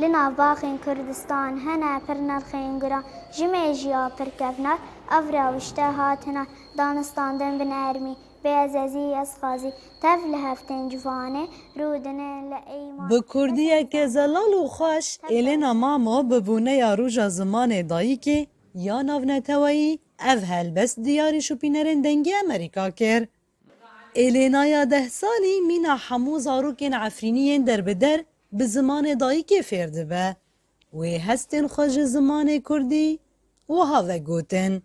Li nav baxên Kurdistan hene pir nirxên guran, ji mêjiya pir kevnar ev rewişte hatine danistandin bi nermî, bê ez ezî ez xwezî. Tev li hev tên civanê, rûdine li ey ma. Bi kurdiyeke zelal û xweş Elena Mamo bi bûneya Roja Zimanê Dayikê ya Navneteweyî ev helbest diyarî şopînerên dengê Amerîka kir. Elênaya deh salî mîna hemû zarokên Efrînî yên derbider bi zimanê dayikê fêr dibe. Wê hestên xwe ji zimanê kurdî wiha vegotin.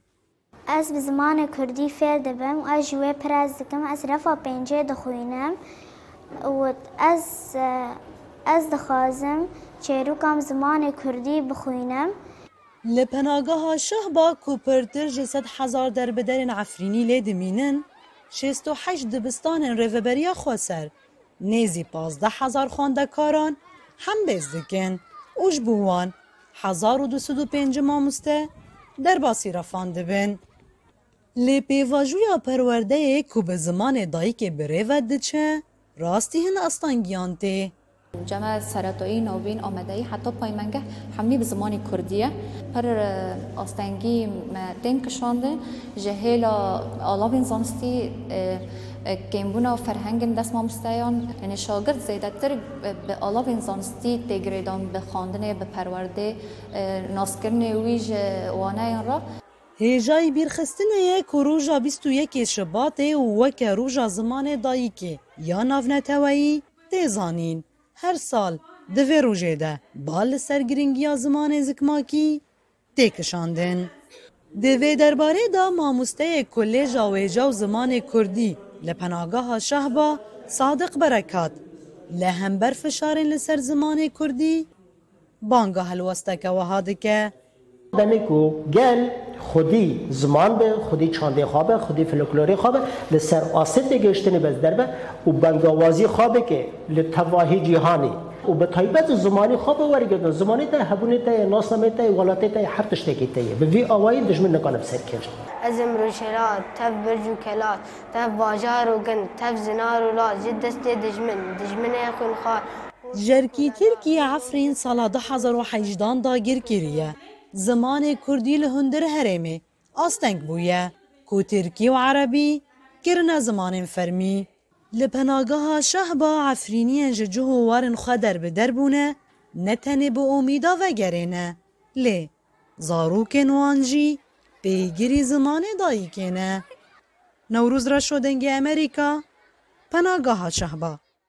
Ez bi zimanê kurdî fêr dibim û ez ji wê pir hez dikim. Ez refa pêncê dixwînim û ez ez dixwazim çêrokam zimanê kurdî bixwînim. Li penageha Şehba ku pirtir ji sed hezar derbiderên Efrînî lê dimînin, şêst û heşt dibistanên Rêveberiya Xweser nêzî pazdeh hezar xwendekaran hembêz dikin û ji bo wan hezar û du sed û pêncî mamoste derbasî refan dibin. Lê pêvajoya perwerdeyê ku bi zimanê dayikê bi rê ve diçe, rastî hin astangiyan tê. Came Seretoyî, Navîn, Amedeyî heta paymengeh hemî bi zimanê kurdî ye. Pir astengî me tên kişandin ji hêla alavên zanistî, kêmbûna ferhengên dest mamosteyan. Yanî şagird zêdetir bi alavên zanistî tê girêdan bi xandinê, bi perwerdê, naskirinê wî ji waneyên re. Hêjayî bîrxistinê ye ku roja bîst û yekê Şibatê û weke Roja Zimanê Dayikê ya Navneteweyî tê zanîn. Her sal di vê rojê de bal li ser girîngiya zimanê zikmakî tê kişandin. Di vê derbarê de mamosteyê Kolêja Wêje û Zimanê Kurdî li Penageha Şehba Sadiq Berekat li hember fişarên li ser zimanê Kurdî banga helwesteke wiha dike, Demê ku gel xwedî ziman be, xwedî çandê xwe be, xwedî foloklorê xwe be, li ser astê têgihiştinê bez derbe û bangawazî xwe bike li tevahî cîhanê û bi taybet zimanî xwe bi wergirina zimanê te ye, hebûnê te ye, nasnameyê te ye, welatê te ye, her tiştekî te ye. Bi vî awayî dijmin nikane bi ser kevin. Ez ê mirojhêlat, tev, birc û kelat. Tev bajar û gund, tev zinar û laz ji destê dijmin, dijminê xwînxwar. Jerkî Tirkîyê Efrîn sala du hezar û hejdeh an dagîr kiriye. Zimanê Kurdî li hundir herêmê asteng bûye ku Tirkî û Erebî kirine zimanên fermî. Li penageha Şehba Efrîniyên ji cih û warên xwe derbider bûne ne tenê bi omîda vegerê ne lê Zarokên wan jî pêgirî zimanê dayikê ne. Newrûz Reşo Dengê Emerîka, Penageha Şehba.